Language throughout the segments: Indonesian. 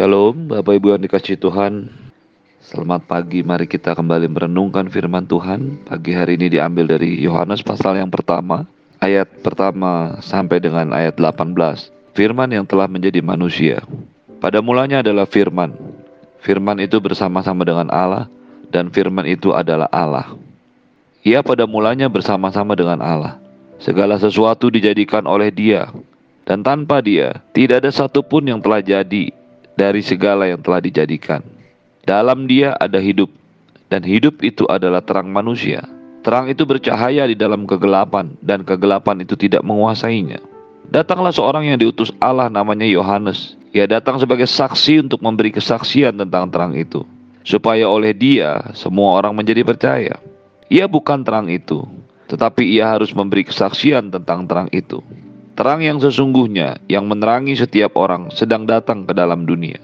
Shalom, Bapak Ibu yang dikasih Tuhan. Selamat pagi, mari kita kembali merenungkan firman Tuhan. Pagi hari ini diambil dari Yohanes pasal yang pertama, ayat pertama sampai dengan ayat 18. Firman yang telah menjadi manusia. Pada mulanya adalah firman. Firman itu bersama-sama dengan Allah, dan firman itu adalah Allah. Ia pada mulanya bersama-sama dengan Allah. Segala sesuatu dijadikan oleh dia, dan tanpa dia tidak ada satupun yang telah jadi dari segala yang telah dijadikan. Dalam dia ada hidup, dan hidup itu adalah terang manusia. Terang itu bercahaya di dalam kegelapan, dan kegelapan itu tidak menguasainya. Datanglah seorang yang diutus Allah namanya Yohanes. Ia datang sebagai saksi untuk memberi kesaksian tentang terang itu, supaya oleh dia semua orang menjadi percaya. Ia bukan terang itu, tetapi ia harus memberi kesaksian tentang terang itu. Terang yang sesungguhnya yang menerangi setiap orang sedang datang ke dalam dunia.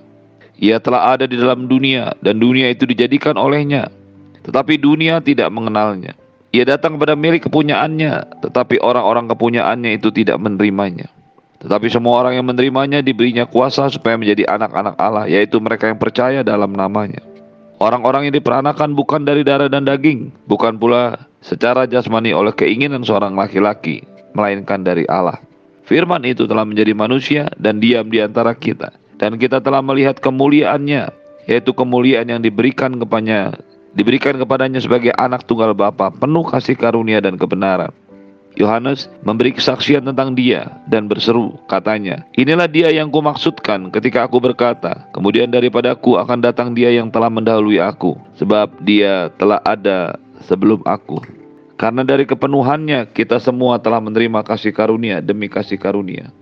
Ia telah ada di dalam dunia dan dunia itu dijadikan olehnya. Tetapi dunia tidak mengenalnya. Ia datang kepada milik kepunyaannya, tetapi orang-orang kepunyaannya itu tidak menerimanya. Tetapi semua orang yang menerimanya diberinya kuasa supaya menjadi anak-anak Allah, yaitu mereka yang percaya dalam namanya. Orang-orang yang diperanakan bukan dari darah dan daging, bukan pula secara jasmani oleh keinginan seorang laki-laki, melainkan dari Allah. Firman itu telah menjadi manusia dan diam di antara kita. Dan kita telah melihat kemuliaannya, yaitu kemuliaan yang diberikan kepadanya, diberikan kepadanya sebagai anak tunggal Bapa, penuh kasih karunia dan kebenaran. Yohanes memberi kesaksian tentang dia dan berseru, katanya, Inilah dia yang kumaksudkan ketika aku berkata, kemudian daripadaku akan datang dia yang telah mendahului aku, sebab dia telah ada sebelum aku. Karena dari kepenuhannya kita semua telah menerima kasih karunia demi kasih karunia.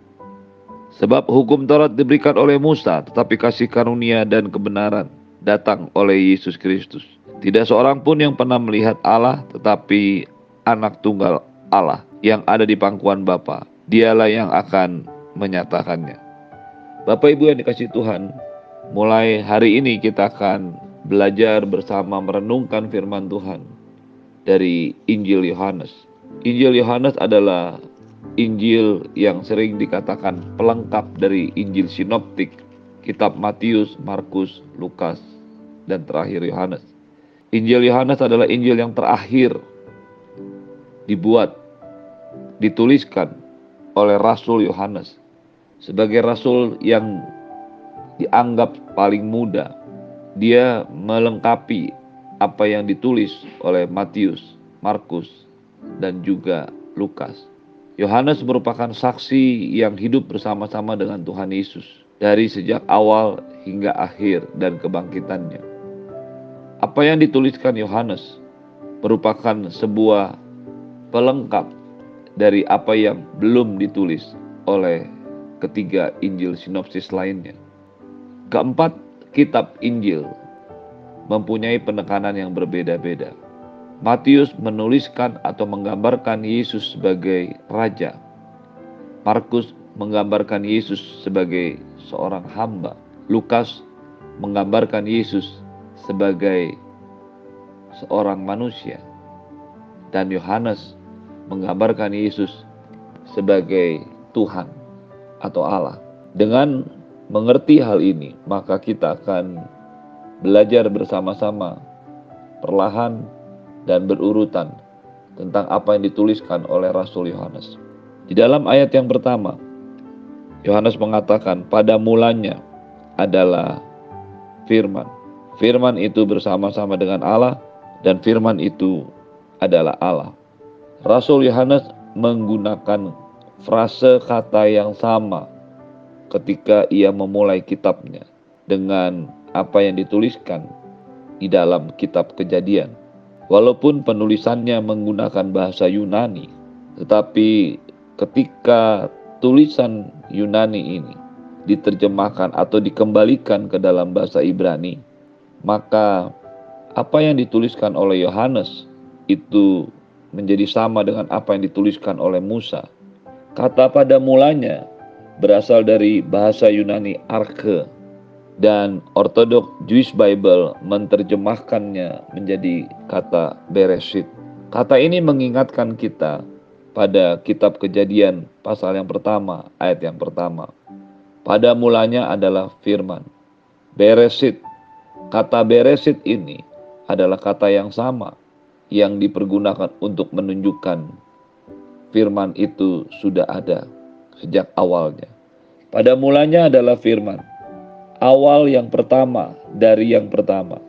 Sebab hukum Taurat diberikan oleh Musa, tetapi kasih karunia dan kebenaran datang oleh Yesus Kristus. Tidak seorang pun yang pernah melihat Allah, tetapi anak tunggal Allah yang ada di pangkuan Bapa. Dialah yang akan menyatakannya. Bapak Ibu yang dikasih Tuhan, mulai hari ini kita akan belajar bersama merenungkan firman Tuhan dari Injil Yohanes. Injil Yohanes adalah Injil yang sering dikatakan pelengkap dari Injil Sinoptik, kitab Matius, Markus, Lukas, dan terakhir Yohanes. Injil Yohanes adalah Injil yang terakhir dibuat, dituliskan oleh Rasul Yohanes sebagai rasul yang dianggap paling muda. Dia melengkapi apa yang ditulis oleh Matius, Markus, dan juga Lukas. Yohanes merupakan saksi yang hidup bersama-sama dengan Tuhan Yesus dari sejak awal hingga akhir dan kebangkitannya. Apa yang dituliskan Yohanes merupakan sebuah pelengkap dari apa yang belum ditulis oleh ketiga Injil sinopsis lainnya. Keempat kitab Injil mempunyai penekanan yang berbeda-beda. Matius menuliskan atau menggambarkan Yesus sebagai raja. Markus menggambarkan Yesus sebagai seorang hamba. Lukas menggambarkan Yesus sebagai seorang manusia. Dan Yohanes menggambarkan Yesus sebagai Tuhan atau Allah. Dengan mengerti hal ini, maka kita akan belajar bersama-sama, perlahan dan berurutan tentang apa yang dituliskan oleh Rasul Yohanes. Di dalam ayat yang pertama, Yohanes mengatakan, "Pada mulanya adalah firman. Firman itu bersama-sama dengan Allah dan firman itu adalah Allah." Rasul Yohanes menggunakan frase kata yang sama ketika ia memulai kitabnya dengan apa yang dituliskan di dalam kitab Kejadian. Walaupun penulisannya menggunakan bahasa Yunani, tetapi ketika tulisan Yunani ini diterjemahkan atau dikembalikan ke dalam bahasa Ibrani, maka apa yang dituliskan oleh Yohanes itu menjadi sama dengan apa yang dituliskan oleh Musa. Kata pada mulanya berasal dari bahasa Yunani arke dan Orthodox Jewish Bible menerjemahkannya menjadi kata Bereshit. Kata ini mengingatkan kita pada kitab Kejadian pasal yang pertama, ayat yang pertama. Pada mulanya adalah firman. Beresit. Kata beresit ini adalah kata yang sama yang dipergunakan untuk menunjukkan firman itu sudah ada sejak awalnya. Pada mulanya adalah firman. Awal yang pertama dari yang pertama.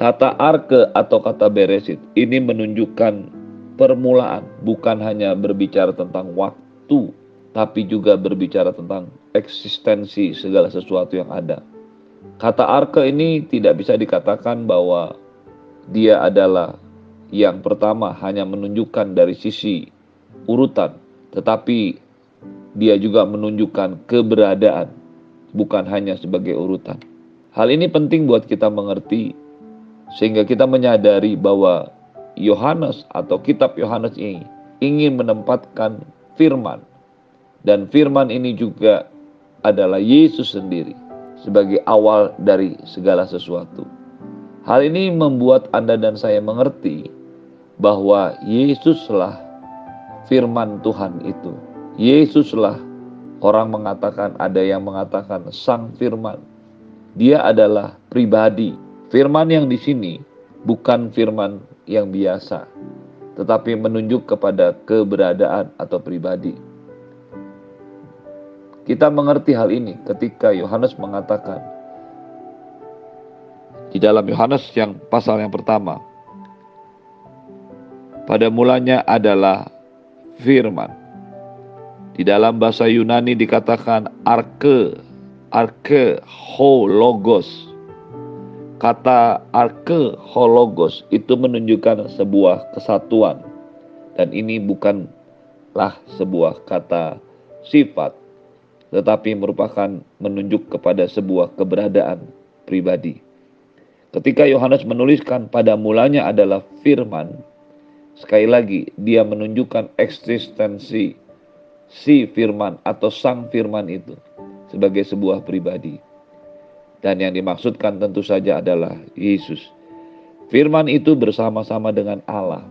Kata arke atau kata beresit ini menunjukkan permulaan, bukan hanya berbicara tentang waktu, tapi juga berbicara tentang eksistensi segala sesuatu yang ada. Kata arke ini tidak bisa dikatakan bahwa dia adalah yang pertama hanya menunjukkan dari sisi urutan, tetapi dia juga menunjukkan keberadaan, bukan hanya sebagai urutan. Hal ini penting buat kita mengerti, sehingga kita menyadari bahwa Yohanes atau kitab Yohanes ini ingin menempatkan firman, dan firman ini juga adalah Yesus sendiri sebagai awal dari segala sesuatu. Hal ini membuat Anda dan saya mengerti bahwa Yesuslah firman Tuhan itu Yesuslah orang mengatakan ada yang mengatakan sang firman. Dia adalah pribadi. Firman yang di sini bukan firman yang biasa, tetapi menunjuk kepada keberadaan atau pribadi. Kita mengerti hal ini ketika Yohanes mengatakan di dalam Yohanes yang pasal yang pertama, pada mulanya adalah firman. Di dalam bahasa Yunani dikatakan arke, arke ho. Kata arke ho logos itu menunjukkan sebuah kesatuan. Dan ini bukanlah sebuah kata sifat, tetapi merupakan menunjuk kepada sebuah keberadaan pribadi. Ketika Yohanes menuliskan pada mulanya adalah firman, sekali lagi dia menunjukkan eksistensi si firman atau sang firman itu sebagai sebuah pribadi. Dan yang dimaksudkan tentu saja adalah Yesus. Firman itu bersama-sama dengan Allah.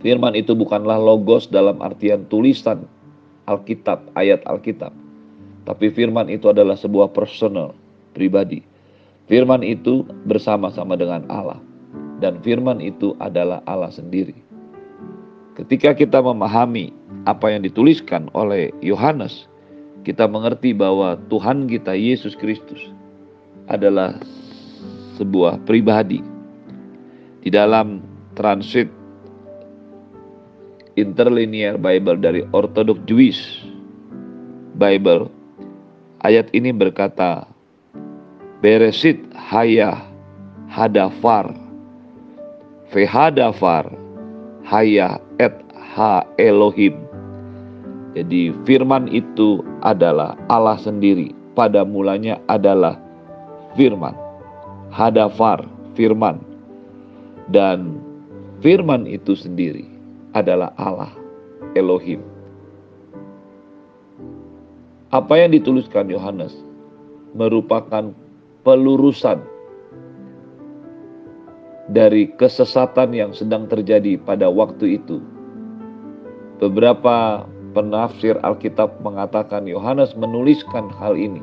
Firman itu bukanlah logos dalam artian tulisan Alkitab, ayat Alkitab. Tapi firman itu adalah sebuah personal, pribadi. Firman itu bersama-sama dengan Allah. Dan firman itu adalah Allah sendiri. Ketika kita memahami apa yang dituliskan oleh Yohanes, kita mengerti bahwa Tuhan kita Yesus Kristus adalah sebuah pribadi. Di dalam transit interlinear Bible dari Orthodox Jewish Bible, ayat ini berkata, Beresit haya hadafar, vehadafar haya et ha Elohim jadi firman itu adalah Allah sendiri. Pada mulanya adalah firman. Hadafar, firman. Dan firman itu sendiri adalah Allah, Elohim. Apa yang dituliskan Yohanes merupakan pelurusan dari kesesatan yang sedang terjadi pada waktu itu. Beberapa penafsir Alkitab mengatakan Yohanes menuliskan hal ini,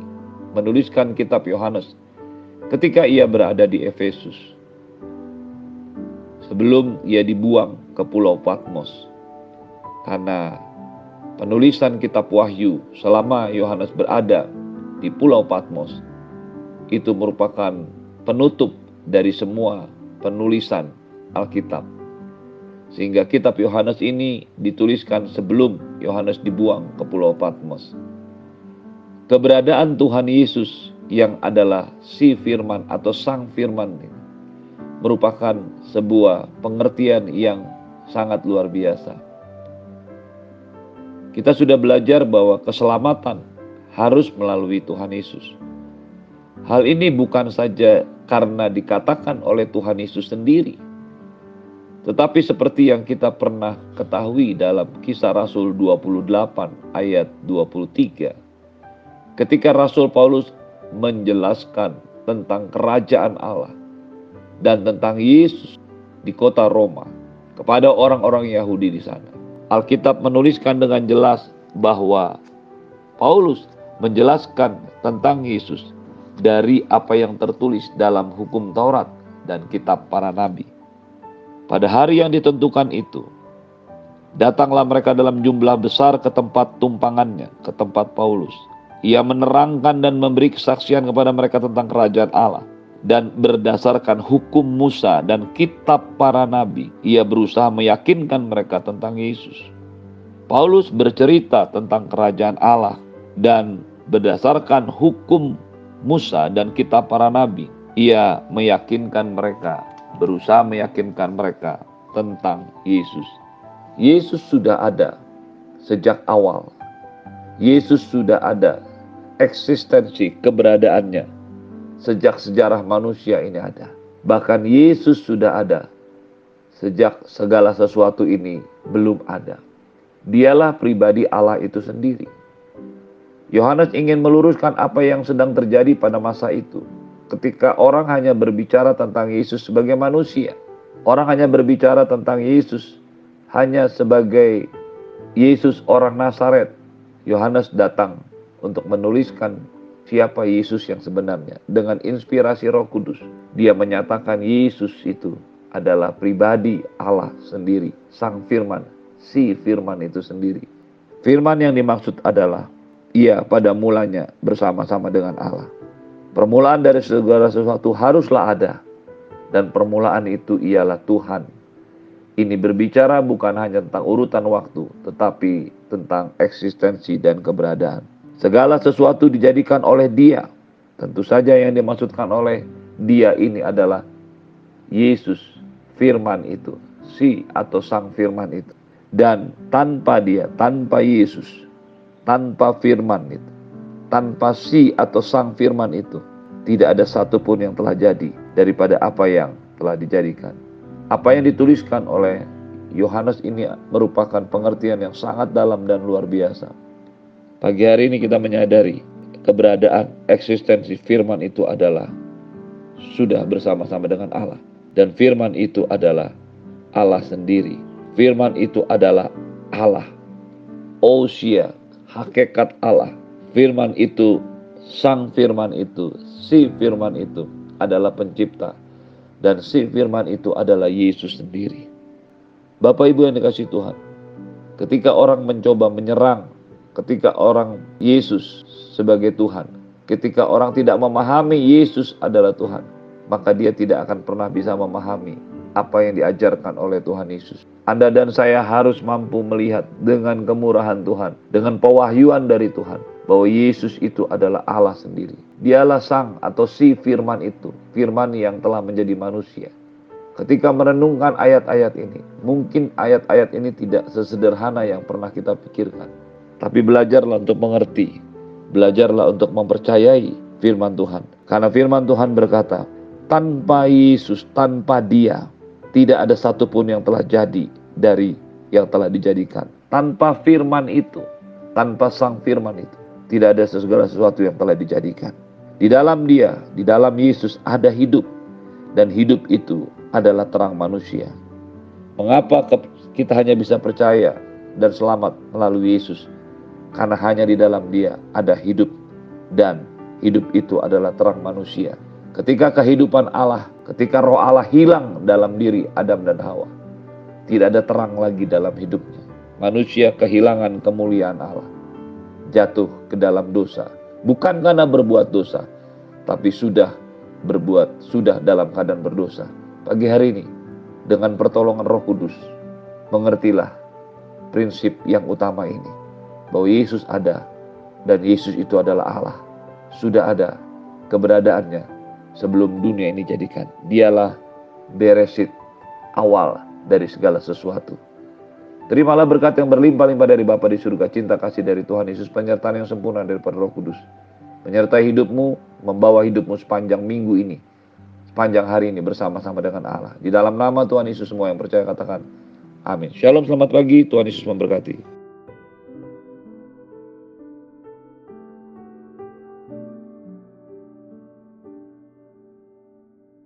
menuliskan kitab Yohanes ketika ia berada di Efesus. Sebelum ia dibuang ke Pulau Patmos. Karena penulisan kitab Wahyu selama Yohanes berada di Pulau Patmos itu merupakan penutup dari semua penulisan Alkitab. Sehingga kitab Yohanes ini dituliskan sebelum Yohanes dibuang ke Pulau Patmos. Keberadaan Tuhan Yesus yang adalah si firman atau sang firman ini merupakan sebuah pengertian yang sangat luar biasa. Kita sudah belajar bahwa keselamatan harus melalui Tuhan Yesus. Hal ini bukan saja karena dikatakan oleh Tuhan Yesus sendiri, tetapi seperti yang kita pernah ketahui dalam kisah Rasul 28 ayat 23. Ketika Rasul Paulus menjelaskan tentang kerajaan Allah dan tentang Yesus di kota Roma kepada orang-orang Yahudi di sana. Alkitab menuliskan dengan jelas bahwa Paulus menjelaskan tentang Yesus dari apa yang tertulis dalam hukum Taurat dan kitab para nabi. Pada hari yang ditentukan itu, datanglah mereka dalam jumlah besar ke tempat tumpangannya, ke tempat Paulus. Ia menerangkan dan memberi kesaksian kepada mereka tentang kerajaan Allah dan berdasarkan hukum Musa dan kitab para nabi, ia berusaha meyakinkan mereka tentang Yesus. Paulus bercerita tentang kerajaan Allah dan berdasarkan hukum Musa dan kitab para nabi, ia meyakinkan mereka, berusaha meyakinkan mereka tentang Yesus. Yesus sudah ada sejak awal. Yesus sudah ada eksistensi keberadaannya sejak sejarah manusia ini ada. Bahkan Yesus sudah ada sejak segala sesuatu ini belum ada. Dialah pribadi Allah itu sendiri. Yohanes ingin meluruskan apa yang sedang terjadi pada masa itu. Ketika orang hanya berbicara tentang Yesus sebagai manusia, orang hanya berbicara tentang Yesus hanya sebagai Yesus orang Nazaret. Yohanes datang untuk menuliskan siapa Yesus yang sebenarnya. Dengan inspirasi Roh Kudus, dia menyatakan Yesus itu adalah pribadi Allah sendiri, Sang Firman, si Firman itu sendiri. Firman yang dimaksud adalah ia pada mulanya bersama-sama dengan Allah. Permulaan dari segala sesuatu haruslah ada, dan permulaan itu ialah Tuhan. Ini berbicara bukan hanya tentang urutan waktu, tetapi tentang eksistensi dan keberadaan. Segala sesuatu dijadikan oleh dia. Tentu saja yang dimaksudkan oleh dia ini adalah Yesus, firman itu, si atau sang firman itu. Dan tanpa dia, tanpa Yesus, tanpa firman itu, tanpa si atau sang firman itu, tidak ada satupun yang telah jadi daripada apa yang telah dijadikan. Apa yang dituliskan oleh Yohanes ini merupakan pengertian yang sangat dalam dan luar biasa. Pagi hari ini kita menyadari keberadaan eksistensi firman itu adalah sudah bersama-sama dengan Allah. Dan firman itu adalah Allah sendiri. Firman itu adalah Allah. Ousia, hakikat Allah. Firman itu, sang firman itu, si firman itu adalah pencipta. Dan si firman itu adalah Yesus sendiri. Bapak Ibu yang dikasih Tuhan, ketika orang mencoba menyerang ketika orang Yesus sebagai Tuhan, ketika orang tidak memahami Yesus adalah Tuhan, maka dia tidak akan pernah bisa memahami apa yang diajarkan oleh Tuhan Yesus. Anda dan saya harus mampu melihat dengan kemurahan Tuhan, dengan pewahyuan dari Tuhan, bahwa Yesus itu adalah Allah sendiri. Dialah sang atau si firman itu, firman yang telah menjadi manusia. Ketika merenungkan ayat-ayat ini, mungkin ayat-ayat ini tidak sesederhana yang pernah kita pikirkan. Tapi belajarlah untuk mengerti. Belajarlah untuk mempercayai firman Tuhan. Karena firman Tuhan berkata, tanpa Yesus, tanpa dia, tidak ada satupun yang telah jadi dari yang telah dijadikan. Tanpa firman itu, tanpa sang firman itu, tidak ada segala sesuatu yang telah dijadikan. Di dalam dia, di dalam Yesus ada hidup. Dan hidup itu adalah terang manusia. Mengapa kita hanya bisa percaya dan selamat melalui Yesus? Karena hanya di dalam dia ada hidup dan hidup itu adalah terang manusia. Ketika kehidupan Allah, ketika roh Allah hilang dalam diri Adam dan Hawa, tidak ada terang lagi dalam hidupnya. Manusia kehilangan kemuliaan Allah, jatuh ke dalam dosa, bukan karena berbuat dosa, tapi sudah berbuat, sudah dalam keadaan berdosa. Pagi hari ini, dengan pertolongan Roh Kudus, mengertilah prinsip yang utama ini bahwa Yesus ada dan Yesus itu adalah Allah. Sudah ada keberadaannya sebelum dunia ini jadikan. Dialah beresit awal dari segala sesuatu. Terimalah berkat yang berlimpah-limpah dari Bapa di surga, cinta kasih dari Tuhan Yesus, penyertaan yang sempurna daripada Roh Kudus. Menyertai hidupmu, membawa hidupmu sepanjang minggu ini, sepanjang hari ini bersama-sama dengan Allah. Di dalam nama Tuhan Yesus semua yang percaya katakan, amin. Shalom, selamat pagi, Tuhan Yesus memberkati.